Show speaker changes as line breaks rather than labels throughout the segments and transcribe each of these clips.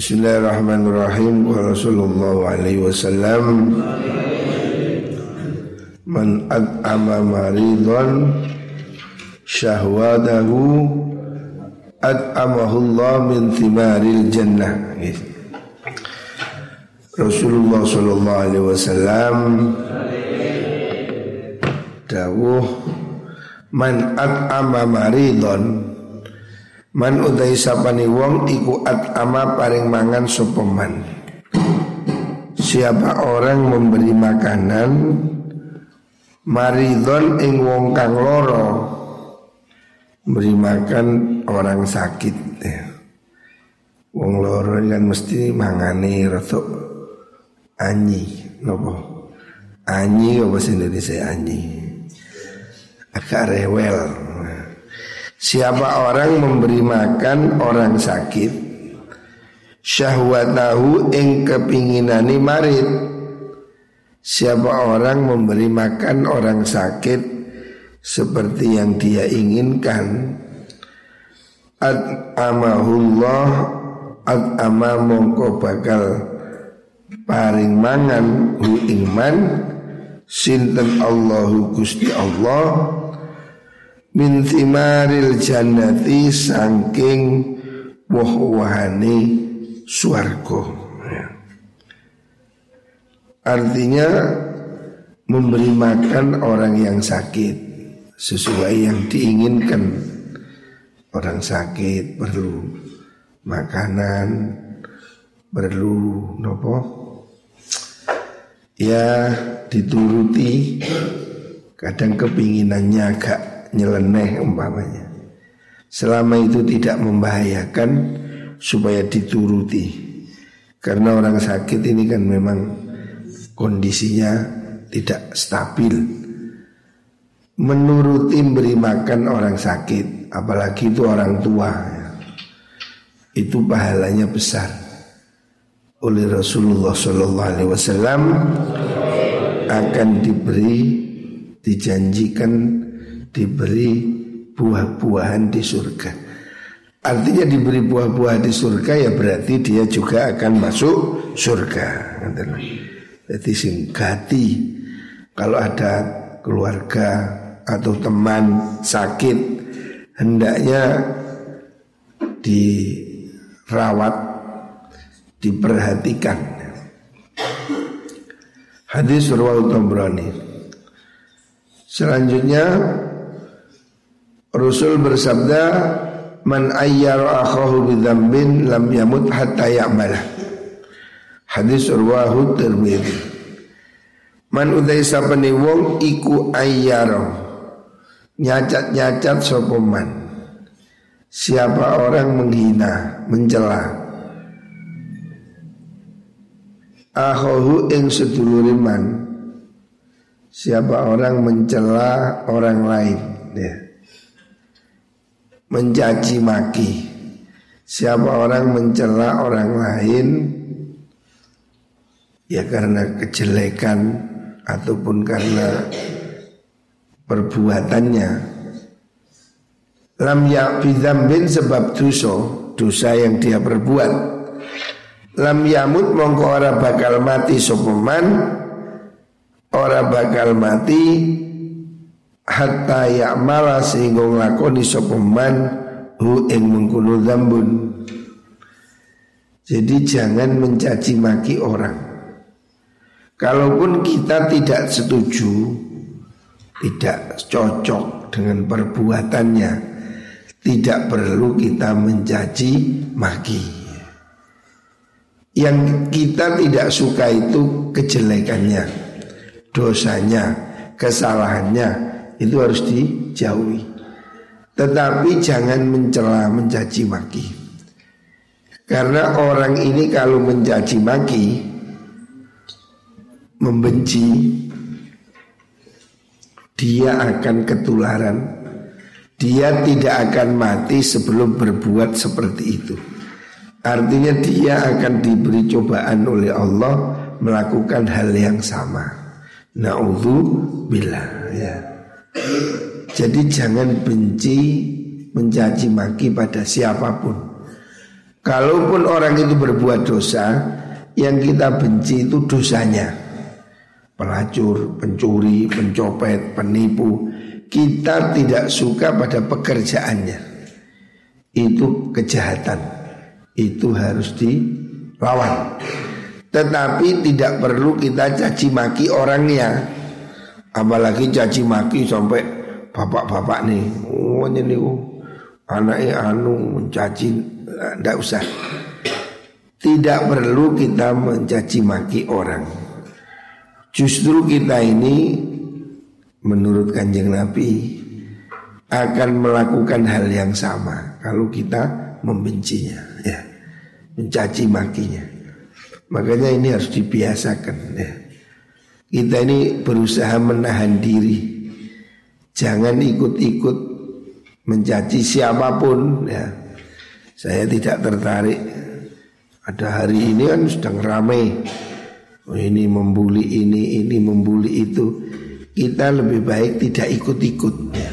Bismillahirrahmanirrahim wa Rasulullah alaihi wasallam Man at'ama maridhan syahwadahu at'amahullah min thimaril jannah Rasulullah sallallahu alaihi wasallam dawuh man at'ama maridhan Man utai sapani wong iku ama paring mangan sopeman Siapa orang memberi makanan Maridon ing wong kang loro Beri makan orang sakit ya. Wong loro kan mesti mangani rotok anyi Nopo? Anyi apa sih Indonesia anyi? Agak rewel Siapa orang memberi makan orang sakit. Syahwatahu ing kepinginani marit. Siapa orang memberi makan orang sakit Seperti yang dia inginkan. Ad amahullah Ad ama mongko bakal Paring mangan hu iman Sinten Allahu Gusti Allah min thimaril jannati saking woh-wahane swarga. Artinya memberi makan orang yang sakit sesuai yang diinginkan. Orang sakit perlu makanan, perlu nopo ya dituruti kadang kepinginannya agak nyeleneh umpamanya. Selama itu tidak membahayakan supaya dituruti. Karena orang sakit ini kan memang kondisinya tidak stabil. Menuruti beri makan orang sakit, apalagi itu orang tua. Itu pahalanya besar. Oleh Rasulullah Shallallahu Alaihi Wasallam akan diberi dijanjikan diberi buah-buahan di surga. Artinya diberi buah-buah di surga ya berarti dia juga akan masuk surga. Jadi singkati kalau ada keluarga atau teman sakit hendaknya dirawat, diperhatikan. Hadis Rawal Tabrani. Selanjutnya Rasul bersabda Man ayyara akhahu bidzambin lam yamut hatta ya'mala Hadis urwahu Tirmidzi. Man utai sapani wong iku ayyara. Nyacat-nyacat sopoman Siapa orang menghina, mencela? Akhahu ing seduluriman Siapa orang mencela orang lain? Ya mencaci maki. Siapa orang mencela orang lain ya karena kejelekan ataupun karena perbuatannya. Lam ya bin sebab dosa, dosa yang dia perbuat. Lam yamut mongko ora bakal mati sopeman ora bakal mati hatta ya'mala sehingga nglakoni sapa man hu ing mengkono dzambun. Jadi jangan mencaci maki orang. Kalaupun kita tidak setuju, tidak cocok dengan perbuatannya, tidak perlu kita mencaci maki. Yang kita tidak suka itu kejelekannya, dosanya, kesalahannya, itu harus dijauhi. Tetapi jangan mencela, mencaci maki. Karena orang ini kalau mencaci maki, membenci, dia akan ketularan. Dia tidak akan mati sebelum berbuat seperti itu. Artinya dia akan diberi cobaan oleh Allah melakukan hal yang sama. Naudzubillah ya. Jadi jangan benci mencaci maki pada siapa pun Kalaupun orang itu berbuat dosa, yang kita benci itu dosanya. Pelacur, pencuri, pencopet, penipu. Kita tidak suka pada pekerjaannya. Itu kejahatan. Itu harus dilawan. Tetapi tidak perlu kita caci maki orangnya. Apalagi caci maki sampai bapak-bapak nih. Oh ini oh, anaknya anu mencaci, tidak usah. Tidak perlu kita mencaci maki orang. Justru kita ini menurut kanjeng Nabi akan melakukan hal yang sama kalau kita membencinya, ya, mencaci makinya. Makanya ini harus dibiasakan. Ya. Kita ini berusaha menahan diri, jangan ikut-ikut mencaci siapa pun. Ya. Saya tidak tertarik ada hari ini kan sedang ramai oh, Ini membuli ini, ini membuli itu Kita lebih baik tidak ikut-ikut ya.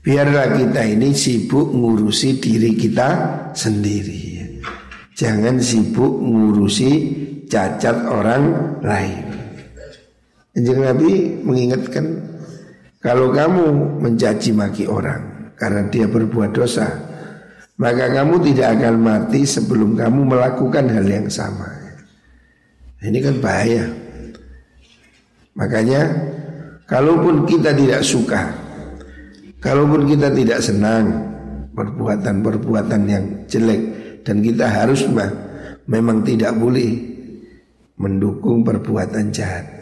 Biarlah kita ini sibuk ngurusi diri kita sendiri ya. Jangan sibuk ngurusi cacat orang lain Anjing Nabi mengingatkan Kalau kamu mencaci maki orang Karena dia berbuat dosa maka kamu tidak akan mati sebelum kamu melakukan hal yang sama. Ini kan bahaya. Makanya kalaupun kita tidak suka, kalaupun kita tidak senang perbuatan-perbuatan yang jelek dan kita harus memang tidak boleh mendukung perbuatan jahat.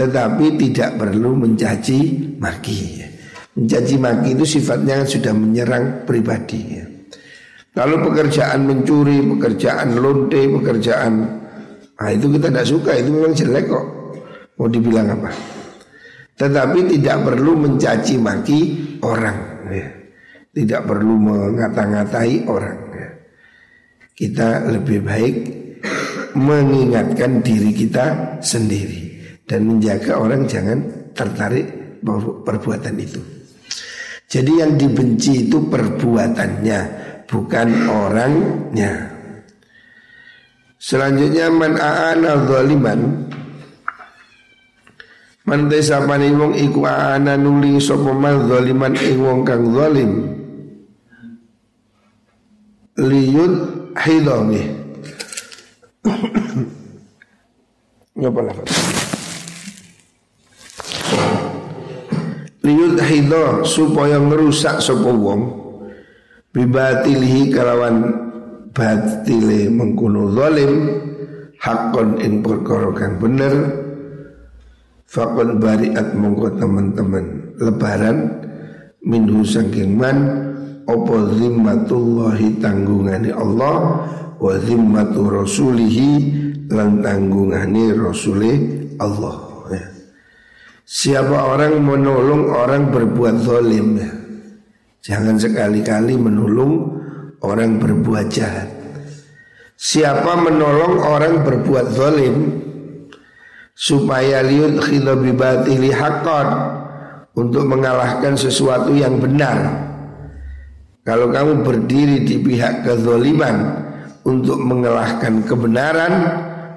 Tetapi tidak perlu mencaci maki. Mencaci maki itu sifatnya sudah menyerang pribadi. Kalau pekerjaan mencuri, pekerjaan lonte, pekerjaan ah itu kita tidak suka, itu memang jelek kok. Mau dibilang apa? Tetapi tidak perlu mencaci maki orang, ya. tidak perlu mengata-ngatai orang. Ya. Kita lebih baik mengingatkan diri kita sendiri dan menjaga orang jangan tertarik perbuatan itu. Jadi yang dibenci itu perbuatannya, bukan orangnya. Selanjutnya man aana zaliman Man desapani wong iku aana nuli sapa man zaliman ing wong kang zalim liyud hidami Ngapa lafaz Liyud hidha supaya ngerusak sapa wong bibatilihi kalawan batile mengkuno zalim hakon ing perkara kang bener fakon bariat mongko teman-teman lebaran minhu saking man opo zimmatullahi tanggungani Allah wa zimmatu rasulihi lan tanggungani rasuli Allah. Siapa orang menolong orang berbuat zalim Jangan sekali-kali menolong orang berbuat jahat. Siapa menolong orang berbuat zalim supaya liut khilabibatili haqqan untuk mengalahkan sesuatu yang benar. Kalau kamu berdiri di pihak kezaliman untuk mengalahkan kebenaran,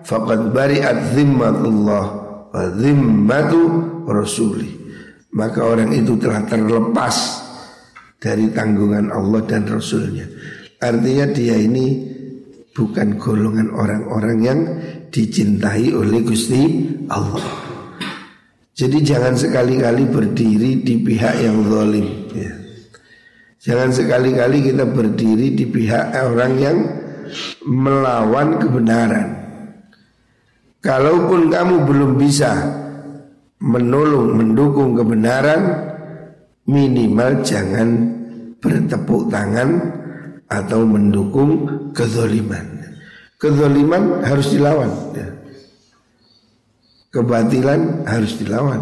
faqad bari'at zimmatullah wa zimmatu rasuli. Maka orang itu telah terlepas dari tanggungan Allah dan Rasulnya. Artinya dia ini bukan golongan orang-orang yang dicintai oleh Gusti Allah. Jadi jangan sekali-kali berdiri di pihak yang zalim. Ya. Jangan sekali-kali kita berdiri di pihak orang yang melawan kebenaran. Kalaupun kamu belum bisa menolong, mendukung kebenaran, minimal jangan bertepuk tangan atau mendukung kezoliman. Kezoliman harus dilawan. Ya. Kebatilan harus dilawan.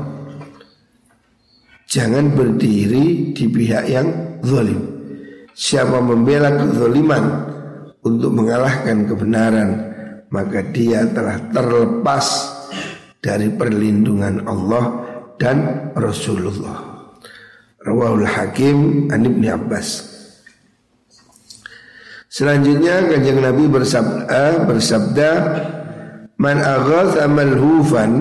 Jangan berdiri di pihak yang zolim. Siapa membela kezoliman untuk mengalahkan kebenaran, maka dia telah terlepas dari perlindungan Allah dan Rasulullah. Rawahul Hakim an Ibni Abbas. Selanjutnya kanjeng Nabi bersabda, bersabda Man aghatha malhufan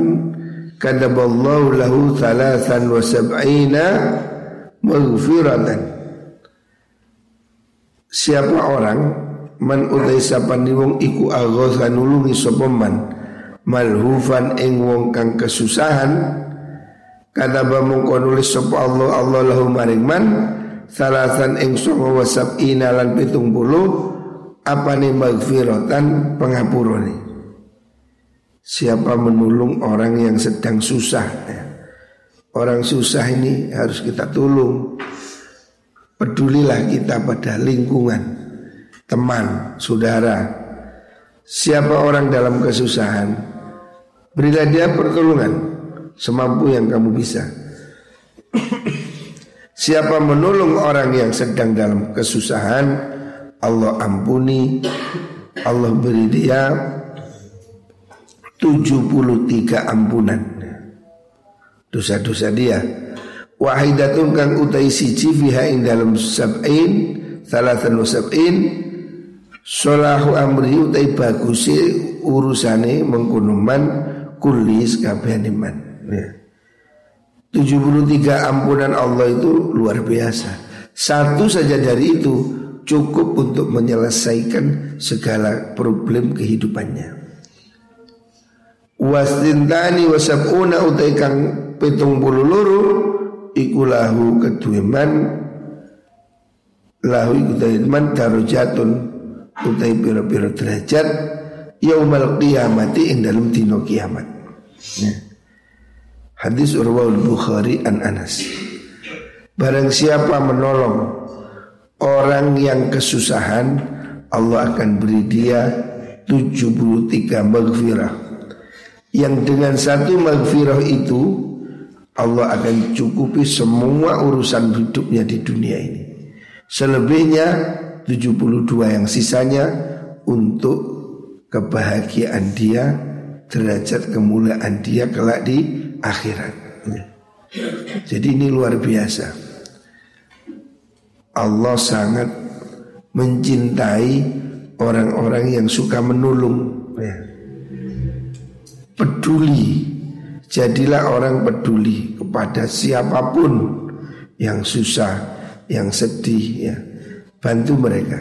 kadaballahu lahu thalathan wa sab'ina maghfiratan Siapa orang man utai sapani wong iku aghatha nulungi sapa man malhufan ing wong kang kesusahan. Kata mongko nulis sapa Allah Allah lahu maring man salasan ing songo wasab inalan pitung puluh apa nih magfiratan pengapurone siapa menolong orang yang sedang susah? Ya. orang susah ini harus kita tolong. Pedulilah kita pada lingkungan teman saudara. Siapa orang dalam kesusahan berilah dia pertolongan semampu yang kamu bisa. Siapa menolong orang yang sedang dalam kesusahan, Allah ampuni, Allah beri dia 73 ampunan dosa-dosa dia. Wahidatun kang utai siji fiha ing dalam sab'in Thalathan wa sab'in Solahu amri utai bagusi urusane mengkunuman kulis kabehaniman Ya. 73 ampunan Allah itu luar biasa. Satu saja dari itu cukup untuk menyelesaikan segala problem kehidupannya. Wasdintani wasabuna utai kang pitung puluh luru ikulahu kedueman lahu ikutai darujatun utai pira-pira derajat yaumal qiyamati ing dalam dino kiamat. Ya. Hadis Urwal Bukhari an Anas. Barang siapa menolong orang yang kesusahan, Allah akan beri dia 73 maghfirah. Yang dengan satu maghfirah itu Allah akan cukupi semua urusan hidupnya di dunia ini. Selebihnya 72 yang sisanya untuk kebahagiaan dia, derajat kemuliaan dia kelak di akhirat. Jadi ini luar biasa. Allah sangat mencintai orang-orang yang suka menolong. Ya. Peduli, jadilah orang peduli kepada siapa pun yang susah, yang sedih, ya. Bantu mereka.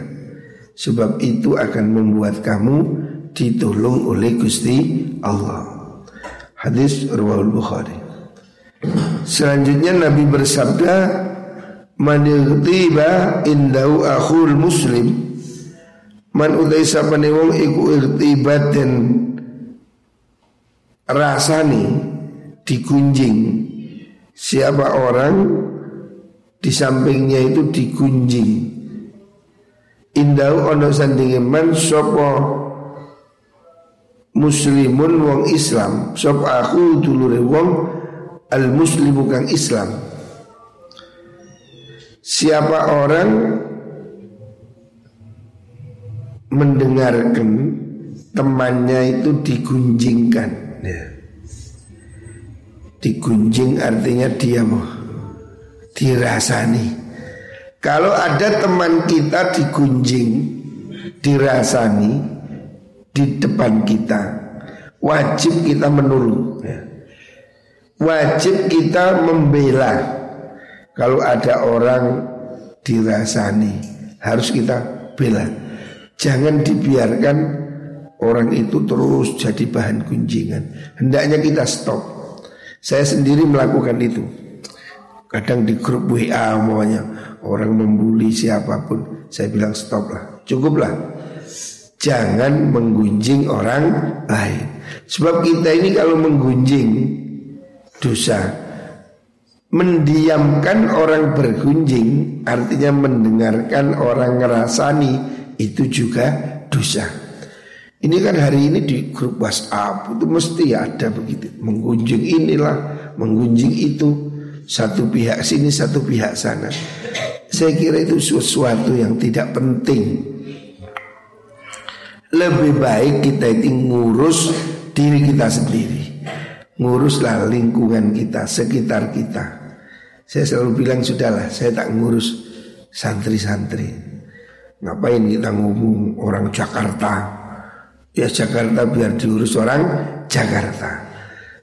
Sebab itu akan membuat kamu ditolong oleh Gusti Allah. Hadis Rawal Bukhari. Selanjutnya Nabi bersabda, "Man tiba indau akhul muslim." Man utai sapane wong iku irtibat dan rasani digunjing. Siapa orang di sampingnya itu digunjing. Indau ono sandinge man sopo muslimun wong Islam. Sop aku dulure wong al muslimu kang Islam. Siapa orang mendengarkan temannya itu digunjingkan? Ya. digunjing artinya dia mau dirasani. Kalau ada teman kita digunjing dirasani di depan kita. Wajib kita menolong ya. wajib kita membela. Kalau ada orang dirasani harus kita bela. Jangan dibiarkan orang itu terus jadi bahan kunjingan. Hendaknya kita stop. Saya sendiri melakukan itu. Kadang di grup WA umpamanya orang membuli siapa pun saya bilang stop lah. Cukuplah Jangan menggunjing orang lain. Sebab kita ini kalau menggunjing dosa. Mendiamkan orang bergunjing Artinya mendengarkan orang ngerasani Itu juga dosa. Ini kan hari ini di grup WhatsApp Itu mesti ada begitu. Menggunjing inilah Menggunjing itu. Satu pihak sini satu pihak sana. Saya kira itu sesuatu yang tidak penting lebih baik kita itu ngurus diri kita sendiri Nguruslah lingkungan kita, sekitar kita Saya selalu bilang sudahlah saya tak ngurus santri-santri Ngapain kita ngomong orang Jakarta? Ya Jakarta biar diurus orang Jakarta.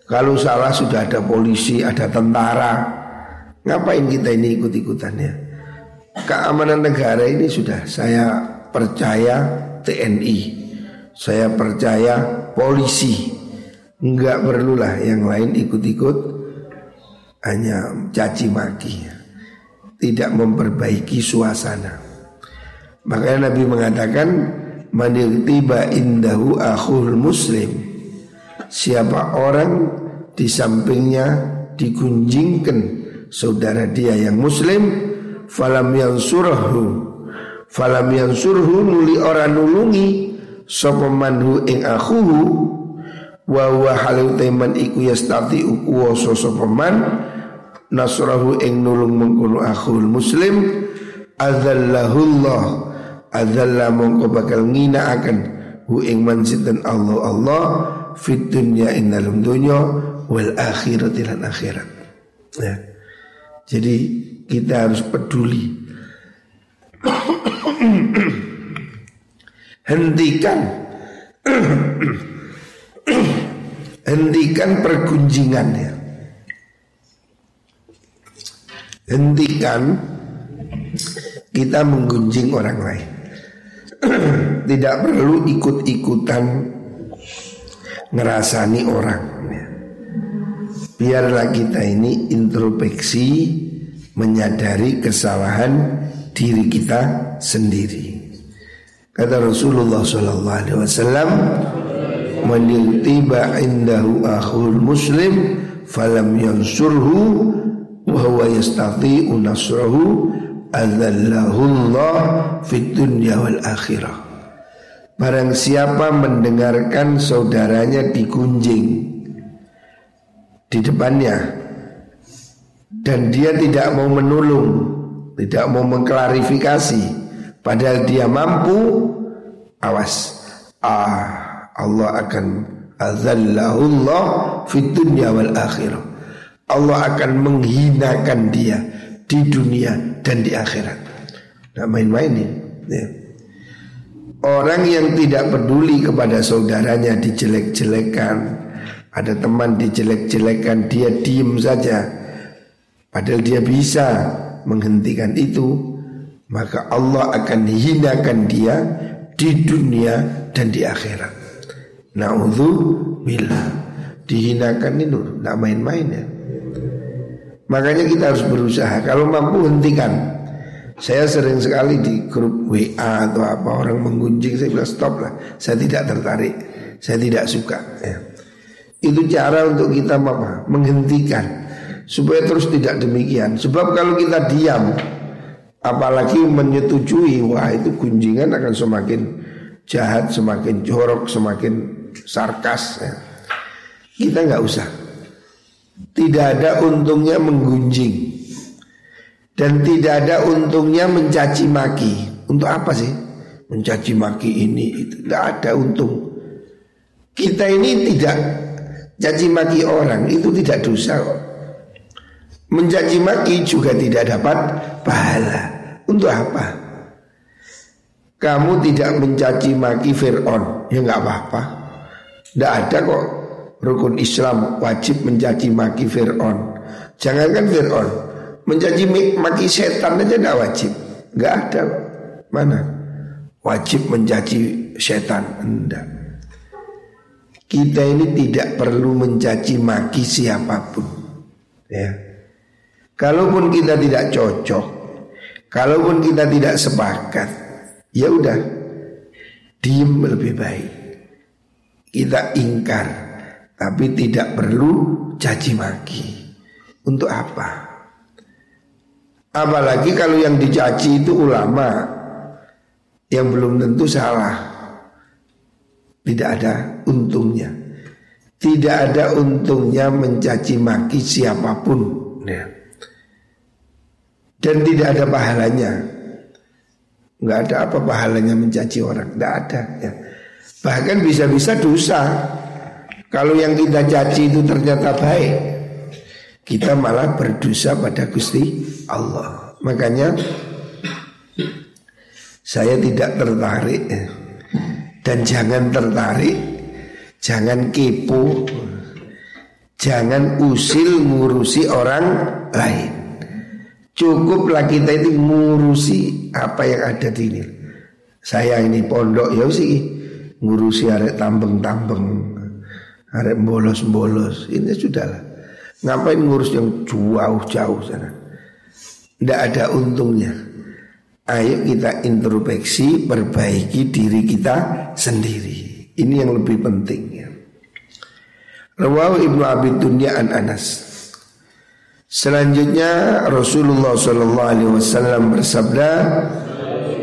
Kalau salah sudah ada polisi, ada tentara. Ngapain kita ini ikut-ikutannya? Keamanan negara ini sudah saya percaya TNI. Saya percaya polisi. Enggak perlulah yang lain ikut-ikut hanya caci maki. Tidak memperbaiki suasana. Makanya Nabi mengatakan Manil tiba indahu akhul muslim Siapa orang di sampingnya digunjingkan saudara dia yang muslim falam yang surhu falam yang surhu nuli orang nulungi sapa manhu ing akhuhu wa wa halu teman iku yastati uku sapa man nasrahu ing nulung mengkono akhul muslim adzallahullah adzalla mongko bakal ngina akan hu ing dan Allah Allah fit dunya ing dalam dunya wal akhirat lan akhirat. Ya. Jadi kita harus peduli hentikan. Hentikan pergunjingan ya hentikan kita menggunjing orang lain. Tidak perlu ikut-ikutan ngerasani orang. Biarlah kita ini introspeksi menyadari kesalahan diri kita sendiri. Kata Rasulullah Sallallahu Alaihi Wasallam, "Menitiba indahu akhul muslim, falam yansurhu, wa huwa yastati'u nasrahu, adzallahullah fid dunya wal akhirah. Barang siapa mendengarkan saudaranya digunjing di depannya dan dia tidak mau menolong, tidak mau mengklarifikasi, padahal dia mampu, awas, ah Allah akan azallahullah fid dunya wal akhirah. Allah akan menghinakan dia di dunia dan di akhirat. Tidak main-mainin. Ya. Orang yang tidak peduli kepada saudaranya dijelek-jelekan, ada teman dijelek-jelekan, dia diem saja. Padahal dia bisa menghentikan itu, maka Allah akan hinakan dia di dunia dan di akhirat. Naudzubillah. Dihinakan itu tidak main-main ya. Makanya kita harus berusaha Kalau mampu hentikan Saya sering sekali di grup WA atau apa Orang menggunjing saya bilang stop lah Saya tidak tertarik Saya tidak suka ya. Itu cara untuk kita apa? Menghentikan Supaya terus tidak demikian. Sebab kalau kita diam Apalagi menyetujui Wah itu gunjingan akan semakin jahat Semakin jorok Semakin sarkas ya. Kita nggak usah. Tidak ada untungnya menggunjing. Dan tidak ada untungnya mencaci maki. Untuk apa sih? Mencaci maki ini itu Tidak ada untung. Kita ini tidak Caci maki orang itu tidak dosa Mencaci maki juga tidak dapat pahala Untuk apa? Kamu tidak mencaci maki Fir'aun Ya nggak apa-apa Tidak ada kok rukun Islam wajib mencaci maki Fir'aun. Jangankan Fir'aun, mencaci maki setan aja tidak wajib. Enggak ada. Mana? Wajib mencaci setan. Enggak. Kita ini tidak perlu mencaci maki siapa pun. Ya. Kalaupun kita tidak cocok, kalaupun kita tidak sepakat, ya udah, diem lebih baik. Kita ingkar tapi tidak perlu caci maki. Untuk apa? Apalagi kalau yang dicaci itu ulama yang belum tentu salah. Tidak ada untungnya. Tidak ada untungnya mencaci maki siapa pun. Ya. Dan tidak ada pahalanya. Enggak ada apa pahalanya mencaci orang. Tidak ada. Ya. Bahkan bisa-bisa dosa. Kalau yang kita caci itu ternyata baik Kita malah berdosa pada Gusti Allah Makanya Saya tidak tertarik dan jangan tertarik, jangan kepo, jangan usil ngurusi orang lain. Cukuplah kita itu ngurusi apa yang ada di ini. Saya ini pondok ya sih ngurusi arek tambeng-tambeng, arek bolos-bolos. Ini sudahlah. Ngapain ngurus yang jauh-jauh sana? Tidak ada untungnya. Ayo kita introspeksi, perbaiki diri kita sendiri. Ini yang lebih penting ya. Rawahu Ibnu Abi Dunya an Anas. Selanjutnya Rasulullah Shallallahu Alaihi Wasallam bersabda,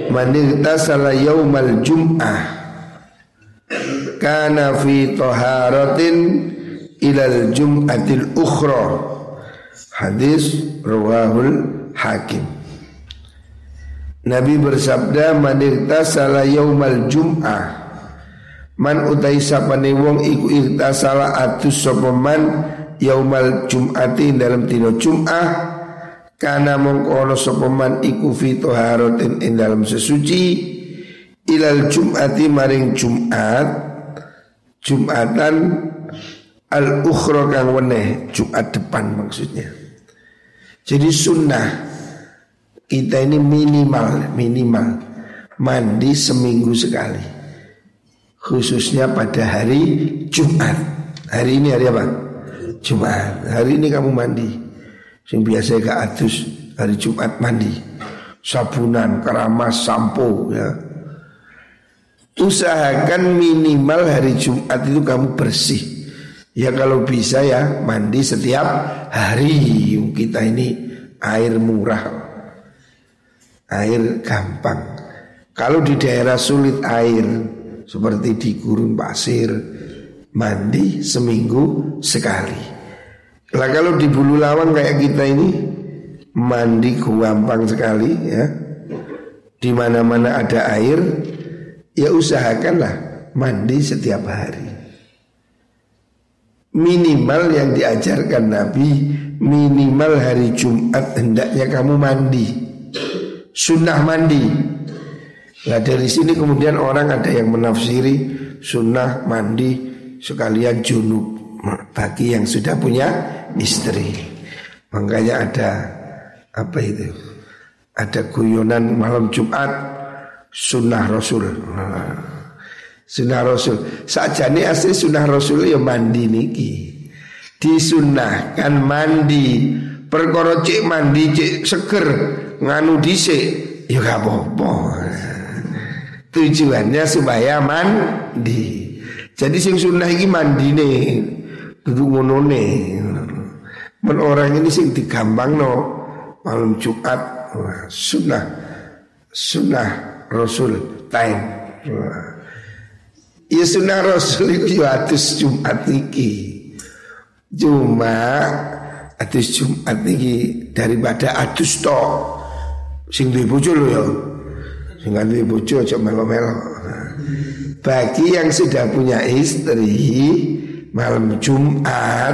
"Man igtasala yaumal jum'ah kana fi taharatin ilal jum'atil ukhra." Hadis rawahul Hakim. Nabi bersabda, "Man igtasala yaumal jum'ah." Man utai sapane wong iku igtasala atus sapa man yaumal jum'ati dalam dino jum'ah karena mengkono sopeman iku fi toharotin in dalam sesuci ilal jum'ati maring jum'at jum'atan al ukhra kang weneh jum'at depan maksudnya. Jadi sunnah kita ini minimal minimal mandi seminggu sekali. Khususnya pada hari Jumat. Hari ini hari apa Jumat. Hari ini kamu mandi. Sing biasa gak adus hari Jumat mandi. Sabunan, keramas, sampo ya. Usahakan minimal hari Jumat itu kamu bersih. Ya kalau bisa ya mandi setiap hari. Kita ini air murah. Air gampang. Kalau di daerah sulit air seperti di gurun pasir, mandi seminggu sekali. Lah kalau di Bulu Lawang kayak kita ini mandi gampang sekali ya. Di mana-mana ada air, ya usahakanlah mandi setiap hari. Minimal yang diajarkan Nabi minimal hari Jumat hendaknya kamu mandi. Sunnah mandi. Nah dari sini kemudian orang ada yang menafsiri sunnah mandi sekalian junub bagi yang sudah punya istri. Makanya ada apa itu? Ada guyonan malam Jumat sunnah Rasul. Sunnah Rasul. Saja nih asli sunnah Rasul ya mandi niki. Disunahkan mandi. Perkara mandi cek seger nganu dhisik ya gak apa-apa. Tujuannya supaya mandi. Jadi sing sunnah iki nih duduk ngonone. Men orang ini sing digampang no malam Jumat sunnah sunnah Rasul time. Ya sunnah Rasul itu ya atus Jumat niki. Cuma atus Jumat niki daripada atus to sing bojo lho ya. Sing duwe bojo aja melo-melo. Bagi yang sudah punya istri malam Jumat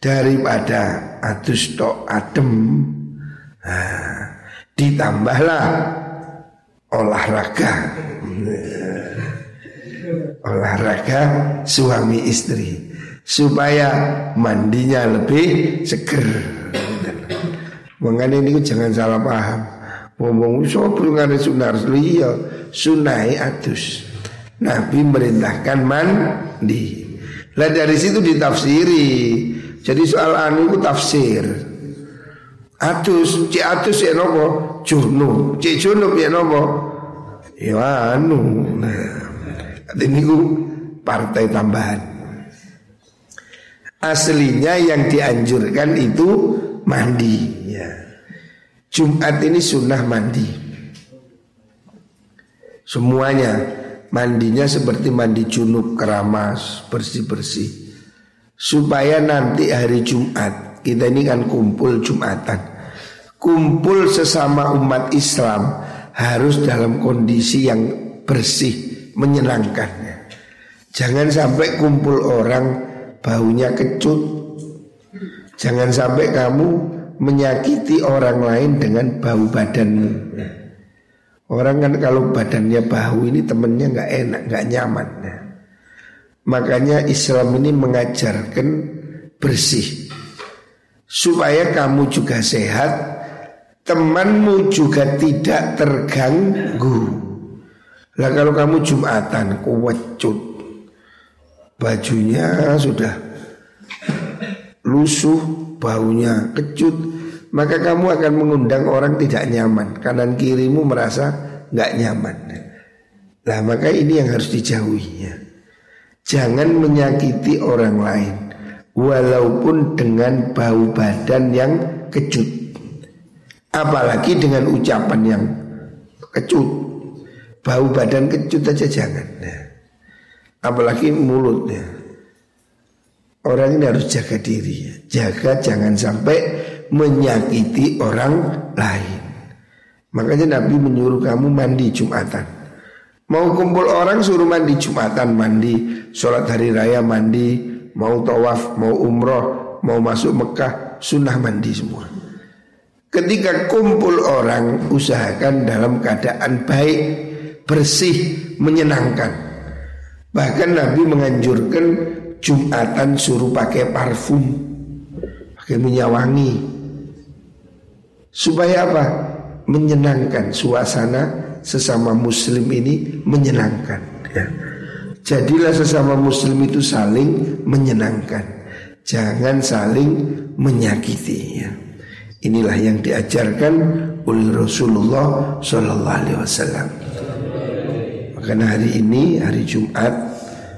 daripada atus tok adem nah, ditambahlah olahraga. Olahraga suami istri supaya mandinya lebih seger. Mengenai ini jangan salah paham. Ngomong sopir ngane sunnah iya sunai atus Nabi merintahkan mandi lah dari situ ditafsiri. Jadi soal anu itu tafsir. Atus, cik atus ya nopo, junub, cik junub ya nopo, ya anu. Nah, ini partai tambahan. Aslinya yang dianjurkan itu mandi. Ya. Jumat ini sunnah mandi. Semuanya mandinya seperti mandi junub keramas bersih-bersih. Supaya nanti hari Jumat kita ini kan kumpul Jumatan. Kumpul sesama umat Islam harus dalam kondisi yang bersih menyenangkan jangan sampai kumpul orang baunya kecut. Jangan sampai kamu menyakiti orang lain dengan bau badanmu Orang kan kalau badannya bahu ini temennya nggak enak, nggak nyaman. Ya. Makanya Islam ini mengajarkan bersih supaya kamu juga sehat, temanmu juga tidak terganggu. Lah kalau kamu jumatan kuwecut bajunya sudah lusuh, baunya kecut, maka kamu akan mengundang orang tidak nyaman. Kanan kirimu merasa nggak nyaman. Nah maka ini yang harus dijauhi ya. Jangan menyakiti orang lain walaupun dengan bau badan yang kecut. Apalagi dengan ucapan yang kecut. Bau badan kecut aja jangan. Apalagi mulutnya. Orang ini harus jaga diri. Jaga jangan sampai menyakiti orang lain. Makanya Nabi menyuruh kamu mandi Jumatan. Mau kumpul orang suruh mandi Jumatan mandi, sholat hari raya mandi, mau tawaf, mau umroh, mau masuk Mekah, sunnah mandi semua. Ketika kumpul orang usahakan dalam keadaan baik, bersih, menyenangkan. Bahkan Nabi menganjurkan Jumatan suruh pakai parfum, pakai minyak wangi, Supaya apa? Menyenangkan suasana sesama muslim ini menyenangkan ya. Jadilah sesama muslim itu saling menyenangkan Jangan saling menyakiti ya. Inilah yang diajarkan oleh Rasulullah Sallallahu Alaihi Wasallam. Maka hari ini hari Jumat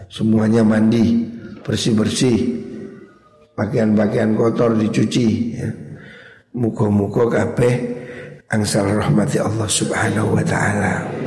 semuanya mandi bersih bersih, pakaian-pakaian kotor dicuci. Ya. Muka-muka kabeh angsal rahmati Allah Subhanahu wa taala.